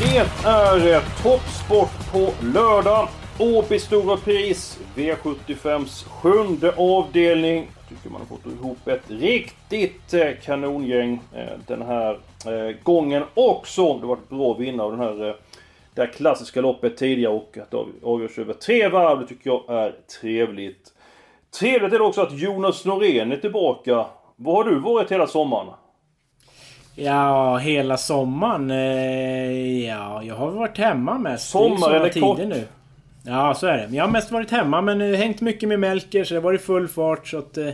Det är eh, toppsport på lördag. Åby Stora Pris, V75s sjunde avdelning. Jag Tycker man har fått ihop ett riktigt eh, kanongäng eh, den här gången också. Det var ett bra vinnare av den här, det här klassiska loppet tidigare och att det avgörs över tre varv. Det tycker jag är trevligt. Trevligt är det också att Jonas Norén är tillbaka. Var har du varit hela sommaren? Ja, hela sommaren. Eh, ja, jag har varit hemma mest. Sommar eller kort? Nu. Ja, så är det. Men Jag har mest varit hemma men eh, hängt mycket med Melker så det har varit full fart så att... Eh,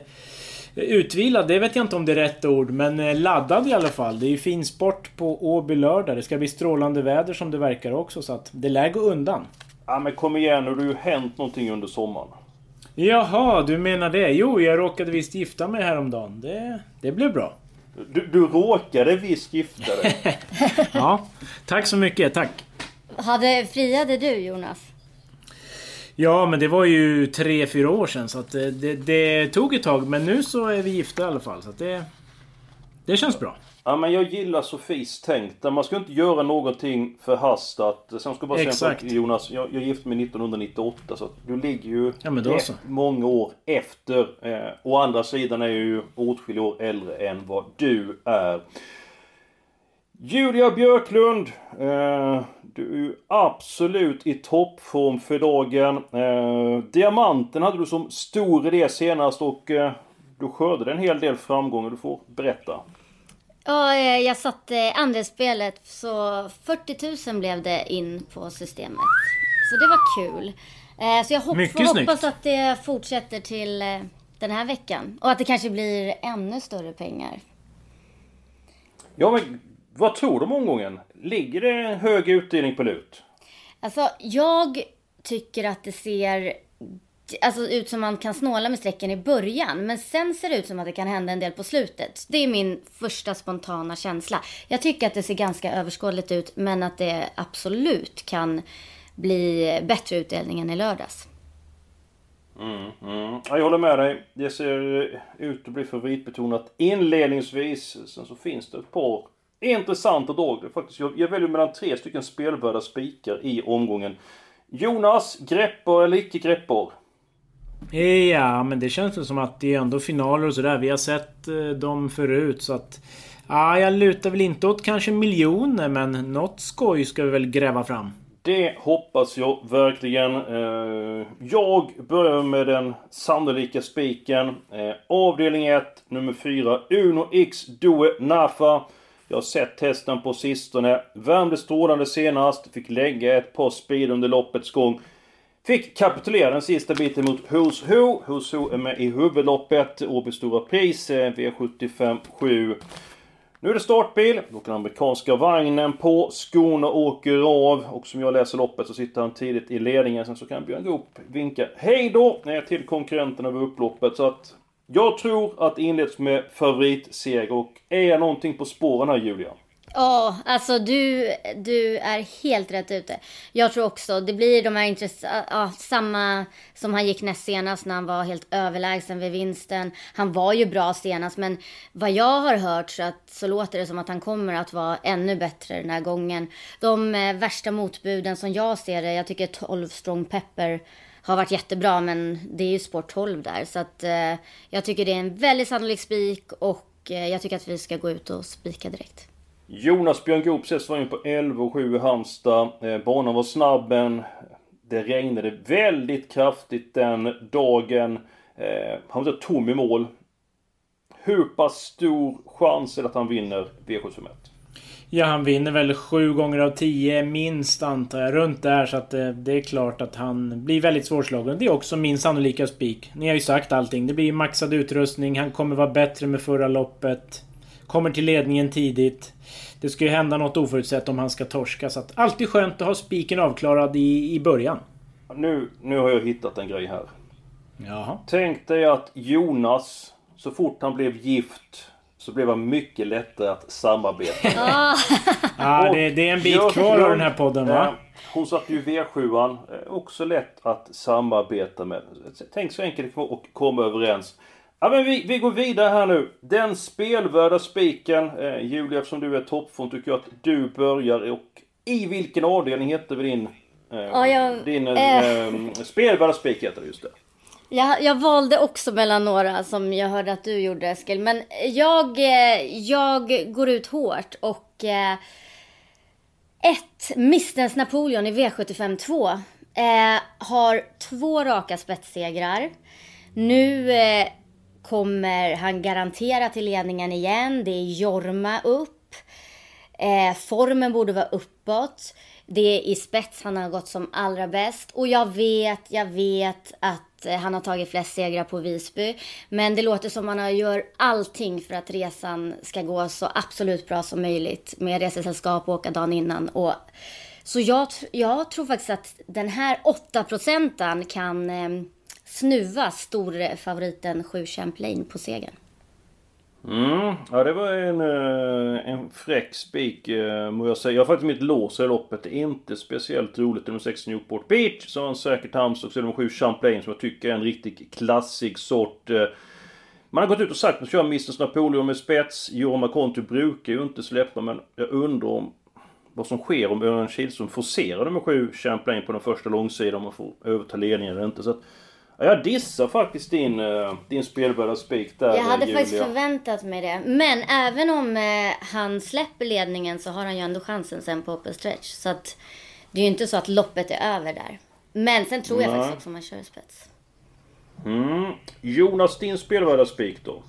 utvilad, det vet jag inte om det är rätt ord men laddad i alla fall. Det är ju fin sport på Åby lördag. Det ska bli strålande väder som det verkar också så att det lär gå undan. Ja men kom igen nu, det har ju hänt någonting under sommaren. Jaha, du menar det? Jo, jag råkade visst gifta mig häromdagen. Det, det blev bra. Du, du råkade visst gifta dig. Ja, tack så mycket. Tack. Hade, friade du Jonas? Ja, men det var ju tre fyra år sedan så att det, det, det tog ett tag. Men nu så är vi gifta i alla fall. Så att det, det känns bra. Ja men jag gillar Sofies tänk. där Man ska inte göra någonting förhastat. Sen ska jag bara säga Exakt. sak, Jonas. Jag, jag gifte mig 1998 så att du ligger ju Ja, men då så. många år efter. Eh, å andra sidan är jag ju åtskilliga år äldre än vad du är. Julia Björklund. Eh, du är ju absolut i toppform för dagen. Eh, diamanten hade du som stor idé senast och eh, du skördade en hel del framgångar. Du får berätta. Ja, eh, jag satte andelsspelet så 40 000 blev det in på systemet. Så det var kul. Eh, Så jag hop- Mycket får snyggt. hoppas att det fortsätter till eh, den här veckan. Och att det kanske blir ännu större pengar. Ja men vad tror du om omgången? Ligger det en hög utdelning på lut? Alltså, jag tycker att det ser alltså, ut som man kan snåla med strecken i början. Men sen ser det ut som att det kan hända en del på slutet. Det är min första spontana känsla. Jag tycker att det ser ganska överskådligt ut, men att det absolut kan bli bättre utdelning än i lördags. Mm. mm, jag håller med dig. Det ser ut att bli favoritbetonat inledningsvis. Sen så finns det ett par intressanta drag. Faktiskt, jag, jag väljer mellan tre stycken spelvärda spikar i omgången. Jonas, greppar eller icke greppar? Ja, men det känns väl som att det är ändå finaler och sådär. Vi har sett eh, dem förut så att... Ja, jag lutar väl inte åt kanske miljoner men något skoj ska vi väl gräva fram. Det hoppas jag verkligen. Eh, jag börjar med den sannolika spiken. Eh, avdelning 1, nummer 4, Uno X Due Nafa. Jag har sett testen på sistone. Värmde strålande senast. Fick lägga ett par speed under loppets gång. Fick kapitulera den sista biten mot Who's Who. Who's Who är med i huvudloppet. Åby Stora Pris, eh, V75 7. Nu är det startbil. Då kan amerikanska vagnen på. Skorna åker av. Och som jag läser loppet så sitter han tidigt i ledningen. Sen så kan Björn Goop vinka hej då eh, till konkurrenterna över upploppet. Så att jag tror att det inleds med favoritseger. Och är jag någonting på spåren här Julia? Ja, alltså du, du är helt rätt ute. Jag tror också det blir de här intressanta, ja, samma som han gick näst senast när han var helt överlägsen vid vinsten. Han var ju bra senast, men vad jag har hört så, att, så låter det som att han kommer att vara ännu bättre den här gången. De eh, värsta motbuden som jag ser det, jag tycker 12 Strong Pepper har varit jättebra, men det är ju sport 12 där. Så att eh, jag tycker det är en väldigt sannolik spik och eh, jag tycker att vi ska gå ut och spika direkt. Jonas Björn Goop ses var in på 11,7 i Halmstad. Eh, banan var snabb men det regnade väldigt kraftigt den dagen. Eh, han var tom i mål. Hur pass stor chans är det att han vinner V751? Ja, han vinner väl sju gånger av tio minst antar jag. Runt där så att eh, det är klart att han blir väldigt svårslagen. Det är också min sannolika spik. Ni har ju sagt allting. Det blir maxad utrustning. Han kommer vara bättre med förra loppet. Kommer till ledningen tidigt. Det ska ju hända något oförutsett om han ska torska. Så att alltid skönt att ha spiken avklarad i, i början. Nu, nu har jag hittat en grej här. Jaha. Tänk dig att Jonas, så fort han blev gift, så blev han mycket lättare att samarbeta med. Ja, det, det är en bit kvar av den här podden va? Eh, Hon satt ju i V7an. eh, Också lätt att samarbeta med. Tänk så enkelt att komma överens. Ja, men vi, vi går vidare här nu. Den spelvärda spiken. Eh, Julia, eftersom du är toppform tycker jag att du börjar. Och i vilken avdelning heter vi din... Eh, Ja, jag- din eh, eh. spelvärda spik heter det just det. Jag, jag valde också mellan några som jag hörde att du gjorde Eskil. Men jag, eh, jag går ut hårt och... Eh, ett, Mistens Napoleon i V75 2. Eh, har två raka spetssegrar. Nu eh, kommer han garantera till ledningen igen. Det är Jorma upp. Eh, formen borde vara uppåt. Det är i spets han har gått som allra bäst. Och jag vet, jag vet att eh, han har tagit flest segrar på Visby. Men det låter som att han gör allting för att resan ska gå så absolut bra som möjligt. Med resesällskap och åka dagen innan. Och, så jag, jag tror faktiskt att den här 8 procenten kan eh, snuva storfavoriten 7 Champlain på segern. Mm, ja det var en, eh, en fräck spik eh, må jag säga. Jag har faktiskt mitt lås i loppet. Det är inte speciellt roligt. Nummer 6 Newport Beach. Så har en säkert hamst Och så är nummer 7 Champlain som jag tycker är en riktigt klassisk sort. Eh. Man har gått ut och sagt att man kör Mr. Napoleon med spets. Jorma Conti brukar ju inte släppa men jag undrar om vad som sker om Örjan Kihlström forcerar nummer 7 Champlain på den första långsidan. Om man får överta ledningen eller inte. Så att, jag dissar faktiskt din, eh, din spelvärda spik där Jag hade Julia. faktiskt förväntat mig det. Men även om eh, han släpper ledningen så har han ju ändå chansen sen på open stretch. Så att det är ju inte så att loppet är över där. Men sen tror jag Nej. faktiskt också att man kör spets. Mm. Jonas, din spelvärda spik då?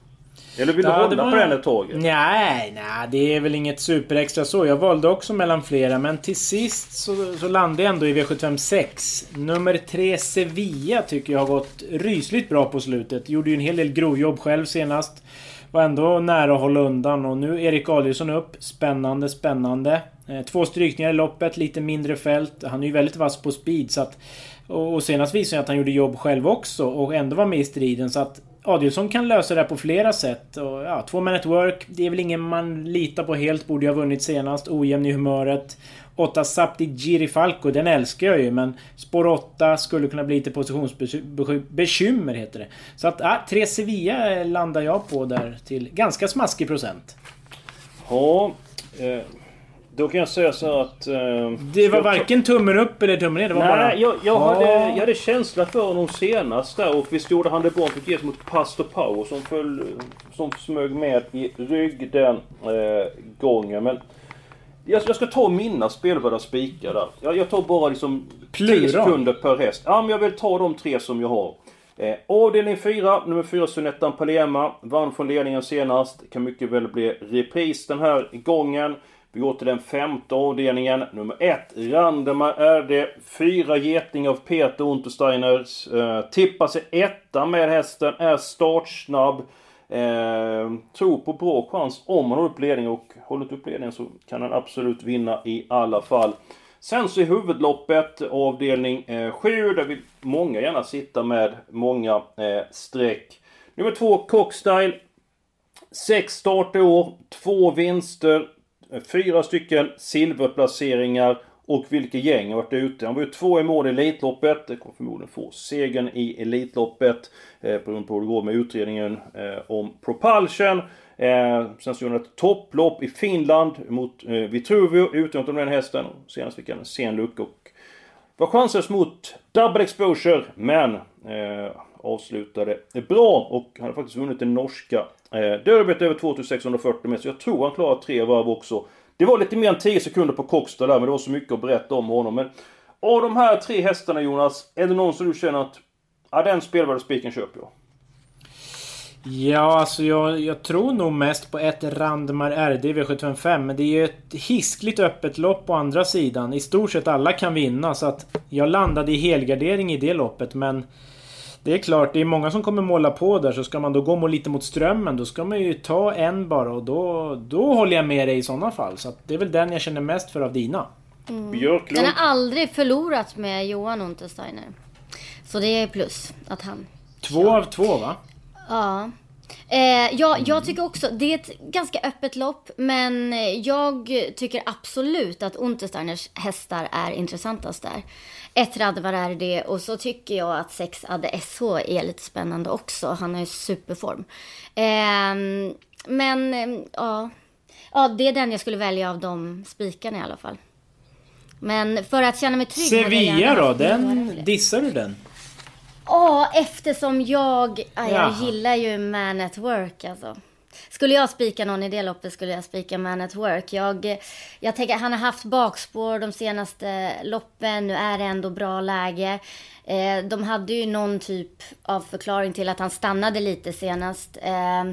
Eller vill du Ja, hålla var- på den ett tag? Nej, nej, det är väl inget superextra så. Jag valde också mellan flera, men till sist så, så landade jag ändå i V75 6. Nummer 3 Sevilla tycker jag har gått rysligt bra på slutet. Gjorde ju en hel del grovjobb själv senast. Var ändå nära att hålla undan och nu Erik Adielsson upp. Spännande, spännande. Eh, Två strykningar i loppet, lite mindre fält. Han är ju väldigt vass på speed så att... Och, och senast visade han att han gjorde jobb själv också och ändå var med i striden så att... Adielsson kan lösa det här på flera sätt. Och, ja, två man at work. Det är väl ingen man litar på helt. Borde ju ha vunnit senast. Ojämn i humöret. 8 Sapti Giri Falco, den älskar jag ju men spår 8 skulle kunna bli lite positionsbekymmer heter det. Så att, ja, 3 Sevilla landar jag på där till ganska smaskig procent. Ja, eh, då kan jag säga så att... Eh, Det var varken tummen upp eller tummen ner. Det var Nej, bara... jag, jag, Ja. hade, jag hade känsla för honom senast där och visst gjorde han det bra. Fick ges mot Pastor Power som, föll, som smög med i rygg den eh, gången. Men jag, jag ska ta mina spelvärda spikar där. Jag, jag tar bara liksom Plura. 10 sekunder per häst. Ja, men jag vill ta de tre som jag har. Eh, avdelning 4, nummer 4 Sunettan Palema. Vann från ledningen senast. Kan mycket väl bli repris den här gången. Vi går till den femte avdelningen. Nummer ett, Randemar är det. Fyra Geting av Peter Untersteiners. Eh, tippar sig etta med hästen. Är startsnabb. Eh, tror på bra chans om han håller upp ledningen och håller inte upp ledningen så kan han absolut vinna i alla fall. Sen så i huvudloppet avdelning eh, 7 där vill många gärna sitta med många eh, streck. Nummer 2 Cockstyle. Sex starter i år, två vinster, fyra stycken silverplaceringar och vilket gäng har varit ute. Han var ju två i mål i Elitloppet. Det kommer förmodligen få segern i Elitloppet. Eh, beroende på hur det går med utredningen eh, om Propulsion. Eh, sen så gjorde han ett topplopp i Finland mot eh, Vitruvio utan den hästen. Senast fick han en sen lucka och var chanslös mot Double Exposure men eh, avslutade bra och han har faktiskt vunnit det norska eh, derbyt över 2640 meter. Så jag tror han klarar tre varv också. Det var lite mer än 10 sekunder på Cockstall där men det var så mycket att berätta om honom. Men av de här tre hästarna Jonas, är det någon som du känner att ja, den spelvärda spiken köper jag? Ja, alltså jag, jag tror nog mest på ett Randmar RD V755. Men det är ju ett hiskligt öppet lopp på andra sidan. I stort sett alla kan vinna. Så att jag landade i helgardering i det loppet. Men det är klart, det är många som kommer måla på där. Så ska man då gå lite mot strömmen, då ska man ju ta en bara. Och då, då håller jag med dig i sådana fall. Så att det är väl den jag känner mest för av dina. Den Björklund. har aldrig förlorat med Johan Untersteiner. Så det är plus att han... Två av två va? Ja. Eh, ja, jag tycker också, det är ett ganska öppet lopp, men jag tycker absolut att Untersteiners hästar är intressantast där. Ett Radvar är det och så tycker jag att sex Adde SH är lite spännande också. Han har ju superform. Eh, men eh, ja. ja, det är den jag skulle välja av de spikarna i alla fall. Men för att känna mig trygg... jag Sevilla då? Den... Dissar du den? Ja, eftersom jag... Ja, jag gillar ju Man at Work alltså. Skulle jag spika någon i det loppet skulle jag spika Man at Work. Jag, jag tänker, han har haft bakspår de senaste loppen. Nu är det ändå bra läge. Eh, de hade ju någon typ av förklaring till att han stannade lite senast. Eh,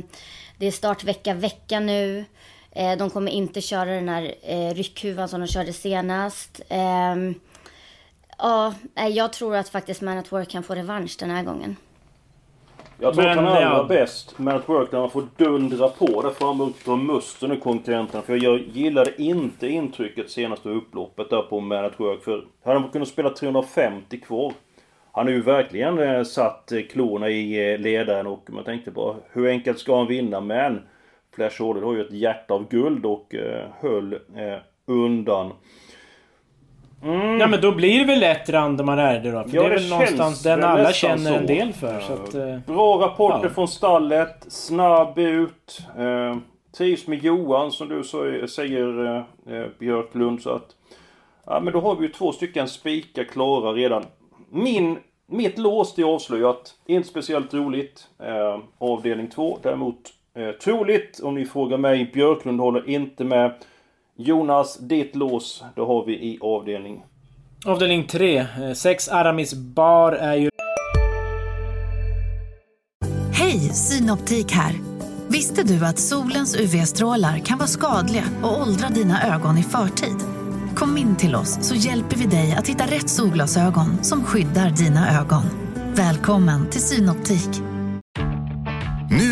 det är startvecka vecka nu. Eh, de kommer inte köra den här eh, ryckhuvan som de körde senast. Ja, jag tror att faktiskt Man at Work kan få revansch den här gången. Jag tror Men, att han är ja. bäst med att work när man får dundra på där framme dra musten ur konkurrenterna. För jag gillade inte intrycket senaste upploppet där på Man at Work. För hade han kunnat spela 350 kvar. Han har ju verkligen eh, satt eh, klorna i eh, ledaren och man tänkte bara hur enkelt ska han vinna? Men Flash Order har ju ett hjärta av guld och höll eh, undan. Ja men då blir det väl lätt Randemar Erde då? För Ja, det är det väl någonstans känns den alla känner en så. del för. Så att, eh, Bra rapporter ja. från stallet. Snabb ut. Eh, trivs med Johan som du så, säger eh, eh, Björklund. Så att, ja, men då har vi ju två stycken spikar klara redan. Min, mitt lås det är avslöjat. Inte speciellt roligt. Eh, avdelning 2 däremot eh, troligt. Om ni frågar mig. Björklund håller inte med. Jonas, ditt lås. Det har vi i avdelning avdelning 3. Sex Aramis Bar är ju... Hej, Synoptik här. Visste du att solens UV-strålar kan vara skadliga och åldra dina ögon i förtid? Kom in till oss så hjälper vi dig att hitta rätt solglasögon som skyddar dina ögon. Välkommen till Synoptik.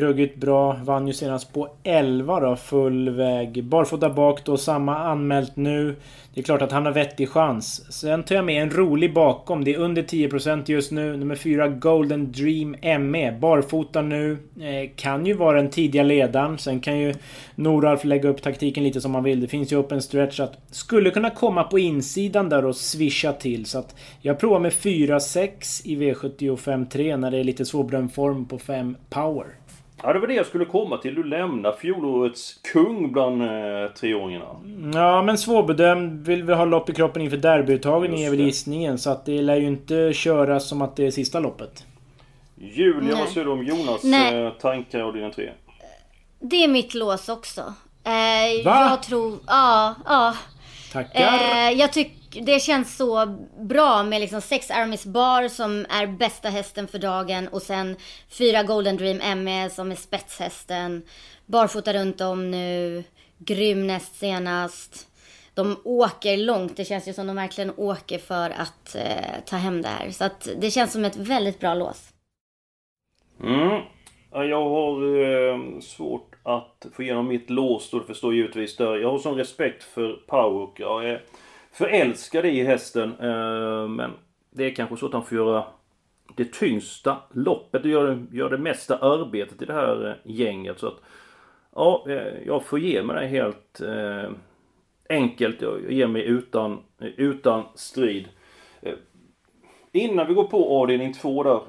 Ruggigt bra. Vann ju senast på 11 då, full väg. Barfota bak då, samma anmält nu. Det är klart att han har vettig chans. Sen tar jag med en rolig bakom. Det är under 10% just nu. Nummer 4 Golden Dream ME. Barfota nu. Eh, kan ju vara den tidiga ledaren. Sen kan ju Noralf lägga upp taktiken lite som han vill. Det finns ju upp en stretch att skulle kunna komma på insidan där och swisha till. Så att jag provar med 4-6 i V75 3 när det är lite svårbedömd form på 5 power. Ja, det var det jag skulle komma till. Du lämnar fjolårets kung bland eh, treåringarna. Ja, men svårbedömd. Vill vi ha lopp i kroppen inför derbyuttagningen Just är väl gissningen. Så att det lär ju inte köras som att det är sista loppet. Julia, Nej. vad säger du om Jonas Nej. eh, tankar och dina tre? Det är mitt lås också. Eh, Va? Jag tror... Ja, ja. Tackar! Eh, jag tycker det känns så bra med liksom sex Aramis Bar som är bästa hästen för dagen och sen fyra Golden Dream ME som är spetshästen. Barfota runt om nu. Grym näst senast. De åker långt. Det känns ju som de verkligen åker för att eh, ta hem det här. Så att det känns som ett väldigt bra lås. Mm. Jag har eh, svårt att få igenom mitt lås då, Du förstår givetvis där. Jag har sån respekt för Pauk. Jag är förälskad i hästen. Eh, men det är kanske så att han får göra det tyngsta loppet och gör, gör det mesta arbetet i det här eh, gänget. Så att, ja, eh, jag får ge mig det helt enkelt. Jag ger mig utan, utan strid. Innan vi går på avdelning två där.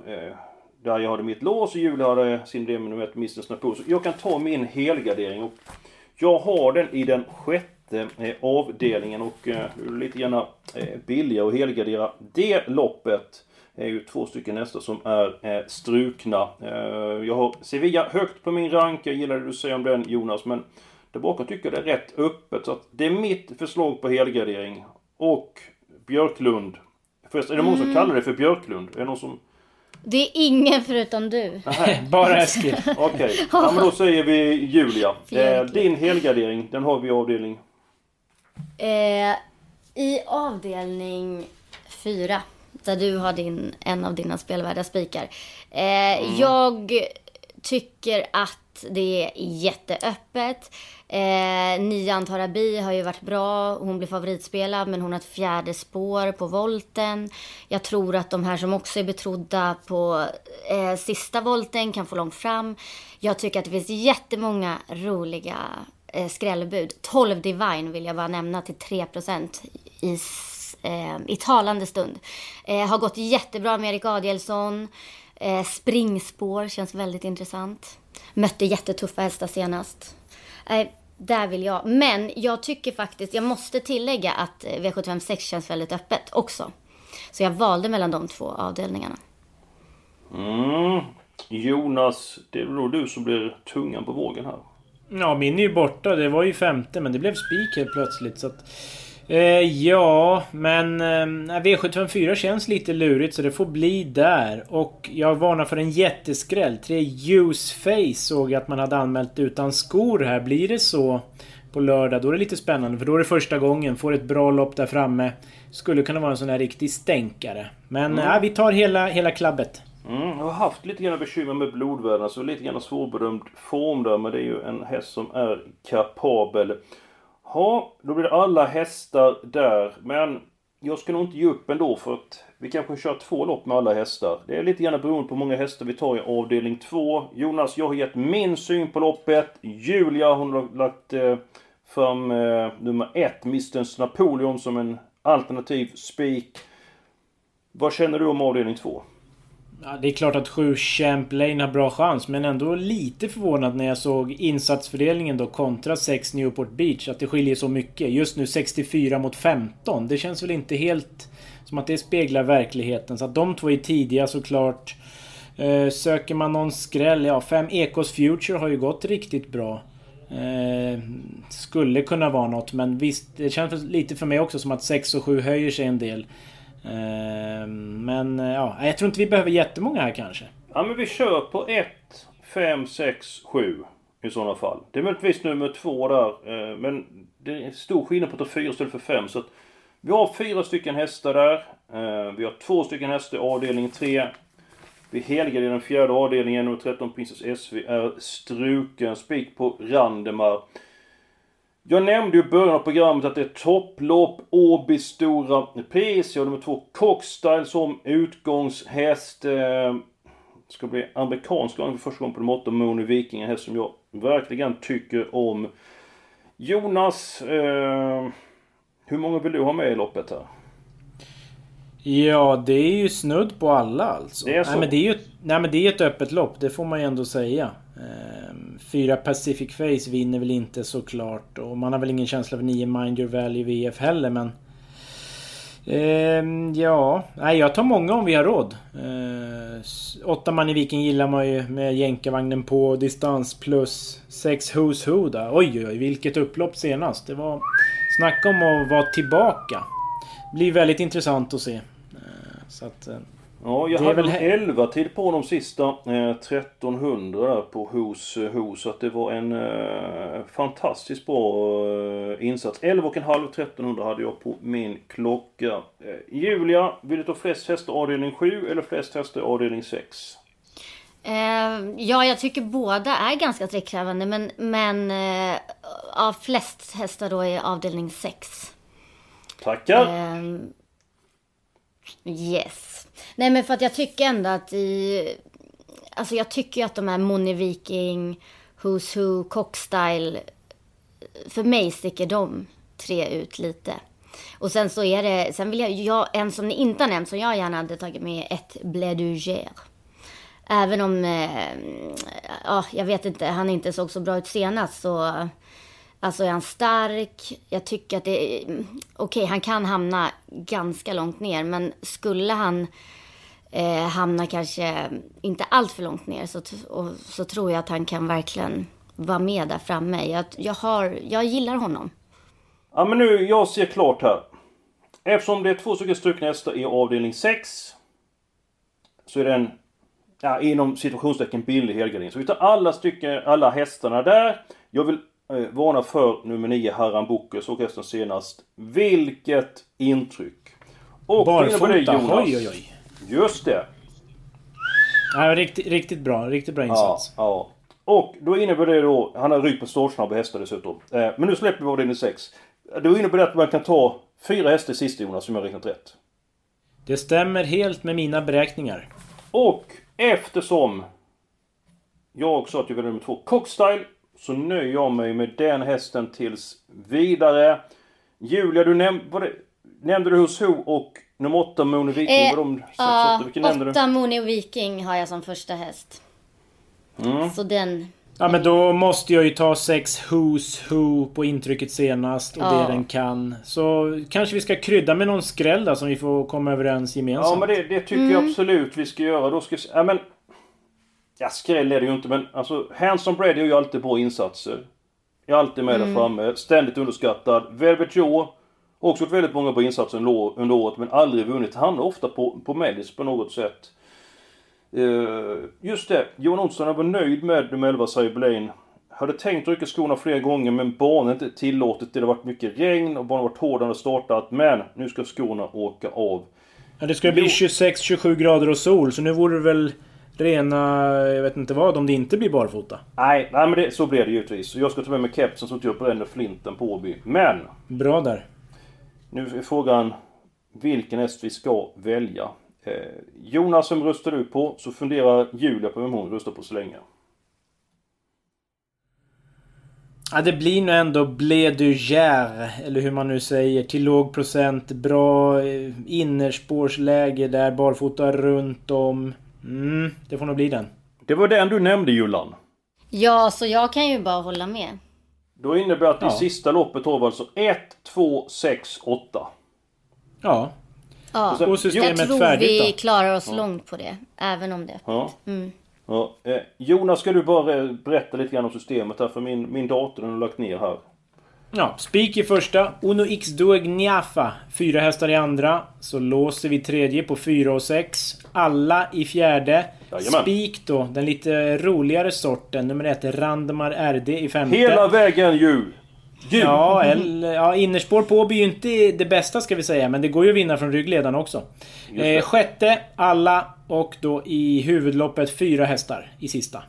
Där jag hade mitt lås och Julia hade sin del med nummer ett, Mr Snappo. Jag kan ta min helgardering och jag har den i den sjätte avdelningen och eh, lite grann eh, billigare att helgardera det loppet. Det är ju två stycken nästa som är eh, strukna. Eh, jag har Sevilla högt på min rank. Jag gillar det du säger om den Jonas men Där bakom tycker jag det är rätt öppet. Så att det är mitt förslag på helgardering. Och Björklund. Förresten, är det någon som kallar det för Björklund? Är det någon som... Det är ingen förutom du. Bara Eskil. Okej, ja, men då säger vi Julia. Eh, din helgardering, den har vi i avdelning. Eh, I avdelning fyra, där du har din, en av dina spelvärda spikar. Eh, Jag tycker att det är jätteöppet. Eh, Nian Tarabi har ju varit bra. Hon blir favoritspelad, men hon har ett fjärde spår på volten. Jag tror att de här som också är betrodda på eh, sista volten kan få långt fram. Jag tycker att det finns jättemånga roliga eh, skrällbud. 12 Divine vill jag bara nämna till 3% i, eh, i talande stund. Eh, har gått jättebra med Erik Adielsson. Eh, springspår känns väldigt intressant. Mötte jättetuffa hästar senast. Eh, där vill jag. Men jag tycker faktiskt, jag måste tillägga att eh, V756 känns väldigt öppet också. Så jag valde mellan de två avdelningarna. Mm. Jonas, det är då du som blir tungan på vågen här. Ja, min är ju borta. Det var ju femte, men det blev spik helt plötsligt. Så att, eh, ja, men eh, V754 känns lite lurigt så det får bli där. Och jag varnar för en jätteskräll. Tre Useface såg jag att man hade anmält utan skor här. Blir det så på lördag, då är det lite spännande. För då är det första gången. Får ett bra lopp där framme. Skulle kunna vara en sån här riktig stänkare. Men ja, vi tar hela, hela klabbet. Mm, jag har haft lite grann bekymmer med blodvärdena, så lite grann svårbedömd form där. Men det är ju en häst som är kapabel. Ja, då blir det alla hästar där. Men jag ska nog inte ge upp ändå för att vi kanske kör två lopp med alla hästar. Det är lite grann beroende på hur många hästar vi tar i avdelning två. Jonas, jag har gett min syn på loppet. Julia, hon har lagt eh, fram eh, nummer ett, Mistens Napoleon, som en alternativ spik. Vad känner du om avdelning två? Ja, det är klart att 7 Champlain har bra chans, men ändå lite förvånad när jag såg insatsfördelningen då kontra 6 Newport Beach. Att det skiljer så mycket. Just nu 64 mot 15. Det känns väl inte helt som att det speglar verkligheten. Så att de två är tidiga såklart. Eh, söker man någon skräll, ja 5 Ecos Future har ju gått riktigt bra. Eh, skulle kunna vara något, men visst, det känns lite för mig också som att 6 och 7 höjer sig en del. Ehm, men eh, ja, jag tror inte vi behöver jättemånga här kanske. Ja men vi kör på 1, 5, 6, 7 i sådana fall. Det är möjligtvis nummer två där. Eh, men det är stor skillnad på att ta fyra istället för fem. Så att vi har fyra stycken hästar där. Eh, vi har två stycken hästar i avdelning 3. Vi helgarderar den fjärde avdelningen. Nummer 13 Princess SV är struken. Spik på Randemar. Jag nämnde ju i början av programmet att det är topplopp, Åbys stora pris. Jag har nummer två Cockstyle som utgångshäst. Eh, ska bli amerikansk gång för första gången på nummer 8 Mooney Viking. En häst som jag verkligen tycker om. Jonas, eh, hur många vill du ha med i loppet här? Ja, det är ju snudd på alla alltså. Det är så. Nej, men det är ju ett, nej, men det är ett öppet lopp, det får man ju ändå säga. Ehm, Fyra Pacific Face vinner väl inte såklart. Och man har väl ingen känsla för nio Mind Your Value VF heller, men... Eh, ja, nej jag tar många om vi har råd. Eh, åtta man i Viking gillar man ju med jänkarvagnen på, distans plus sex Who's Who där. Oj oj oj, vilket upplopp senast. Det var... Snacka om att vara tillbaka. Blir väldigt intressant att se. Eh, Så att... Eh, Ja, jag Det hade väl väl he- 11 till på de sista eh, 1300 där på Hos eh, Hos. Så att det var en eh, fantastiskt bra eh, insats. 11 och en halv 1300 hade jag på min klocka. Eh, Julia, vill du ta flest hästar avdelning 7 eller flest hästar avdelning 6? Eh, ja, jag tycker båda är ganska trickkrävande, men, men eh, av flest hästar då är avdelning 6. Tackar! Yes. Nej, men för att jag tycker ändå att i... Alltså jag tycker ju att de här Moni Viking, Who's Who, Cockstyle. För mig sticker de tre ut lite. Och sen så är det, sen vill jag, jag en som ni inte har nämnt som jag gärna hade tagit med, ett Blé du Även om, eh, ja, jag vet inte, han inte såg så bra ut senast så Alltså är han stark? Jag tycker att det är... Okej, han kan hamna ganska långt ner, men skulle han eh, hamna kanske inte allt för långt ner så, och, så tror jag att han kan verkligen vara med där framme. Jag, jag, har, jag gillar honom. Ja men nu, jag ser klart här. Eftersom det är två stycken strukna hästar i avdelning 6. Så är det en, ja, inom situationstecken billig helgardering. Så vi tar alla stycken, alla hästarna där. Jag vill eh, varna för nummer 9, Harran Booker, såg hästen senast. Vilket intryck! Och innebär det, Barfota, Jonas. oj oj oj. Just det. Ja, riktigt, riktigt bra, riktigt bra Ja, insats. ja. Och då innebär det då, han har rygg på startsnabba hästar dessutom. Eh, men nu släpper vi avdelning 6. Då innebär det att man kan ta fyra hästar i sista Jonas, som jag har räknat rätt. Det stämmer helt med mina beräkningar. Och eftersom jag sa att jag ville nummer två, Cockstyle, så nöjer jag mig med den hästen tills vidare. Julia, du näm var det, nämnde du Hos Ho och nummer 8 Mono Viking? Eh, var de sex, Ja, åtta? Vilken nämnde du? åtta Mooney Viking har jag som första häst. Mm. Så den... Ja men då måste jag ju ta sex Who's Who på intrycket senast och Ja. det den kan. Så kanske vi ska krydda med någon skräll då som vi får komma överens gemensamt. Ja men det, det tycker jag absolut vi ska göra. Då ska vi, ja men... Ja skräll är det ju inte men alltså Handsome Bread gör ju alltid bra insatser. Är alltid med där framme. Ständigt underskattad. Velvet Joe. har Också gjort väldigt många bra insatser under året men aldrig vunnit. Han är ofta på, på mellis på något sätt. Eh, just det, Johan Olsson var nöjd med nummer 11 Cyberlane. Hade tänkt rycka skorna flera gånger men banan inte tillåtit. Det har varit mycket regn och banan har varit hård när startat. Men nu ska skorna åka av. Ja, det ska bli 26-27 grader och sol så nu vore det väl rena... Jag vet inte vad om det inte blir barfota. Nej, nej men det, så blir det givetvis. Jag ska ta med mig kepsen så att jag bränner flinten på Åby. Men! Bra där. Nu är frågan vilken häst vi ska välja. Eh, Jonas, vem röstar du på? Så funderar Julia på vem hon röstar på så länge. Ja, det blir nog ändå Blé du Gère, eller hur man nu säger. Till låg procent, bra eh, innerspårsläge där, barfota runt om. Mm, det får nog bli den. Det var den du nämnde Jullan. Ja, så jag kan ju bara hålla med. Då innebär det att Ja. i sista loppet har alltså 1, 2, 6, 8. Ja. Ja. sen- Och systemet Jag tror färdigt vi då. klarar oss långt på det. Även om det. Ja. Mm. ja. Eh, Jonas, ska du bara berätta lite grann om systemet här? För min, min dator den har lagt ner här. Ja, spik i första. Uno X Due Gnafa. Fyra hästar i andra. Så låser vi tredje på fyra och sex. Alla i fjärde. Jajamän. Spik då, den lite roligare sorten. Nummer ett, Randmar RD i femte. Hela vägen ju! Ju! Ja, eller, ja, innerspår på blir ju inte det bästa ska vi säga, men det går ju att vinna från ryggledaren också. Eh, sjätte, alla och då i huvudloppet fyra hästar i sista.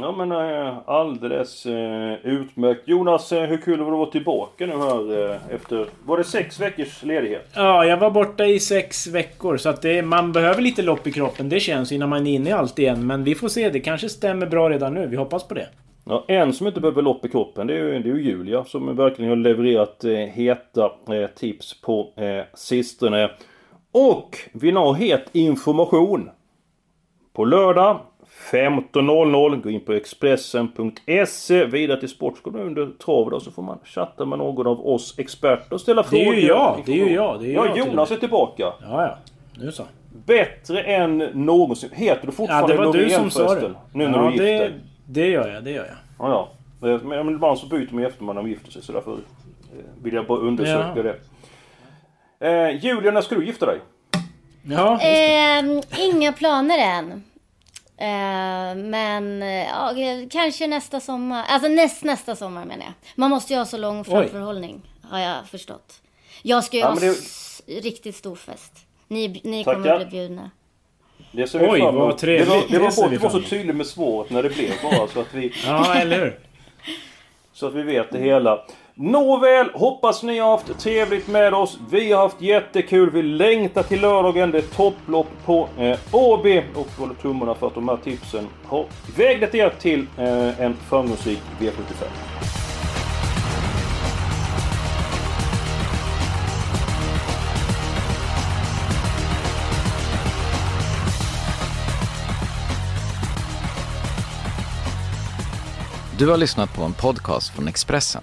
Ja men eh, alldeles eh, utmärkt. Jonas, eh, hur kul var det att vara tillbaka nu här efter... Var det sex veckors ledighet? Ja, jag var borta i sex veckor så att det, man behöver lite lopp i kroppen. Det känns innan man är inne i allt igen. Men vi får se, det kanske stämmer bra redan nu. Vi hoppas på det. Ja, en som inte behöver lopp i kroppen det är ju, det är ju Julia som verkligen har levererat heta tips på sistone. Och vi har het information. På lördag 15.00 gå in på Expressen.se vidare till Sportskolan under trav då, så får man chatta med någon av oss experter och ställa Det frågor. är ju jag, det är ju jag, det är ja, Jonas är tillbaka. Ja, ja. Nu så. Bättre än någonsin. Heter du Ja, fortfarande det var du Loreen som sa det. Nu när ja, du gifter det, dig? det gör jag, det gör jag. Ja, ja. Eh, Men ibland så byter man ju efter man har gifter sig så därför eh, vill jag bara undersöka Ja. det. Eh, Julia, när ska du gifta dig? Ja, det. Ehm, inga planer än. Ehm, men eh, ja, kanske nästa sommar. Alltså näst, nästa sommar menar jag. Man måste ju ha så lång framförhållning. Har jag förstått. Jag ska ju Ja, ha det- riktigt stor fest. Ni, ni Tackar. kommer att bli bjudna. Det ser Oj, fram vad trevligt. Det var, det Det var vi att du var så emot. tydlig med svaret när det blev bara så att vi, Ja, eller hur? så att vi vet det hela. Nåväl, hoppas ni har haft trevligt med oss. Vi har haft jättekul. Vi längtar till lördagen. Det är topplopp på eh, Åby. Och håller tummarna för att de här tipsen har väglett er till eh, en framgångsrik V75. Du har lyssnat på en podcast från Expressen.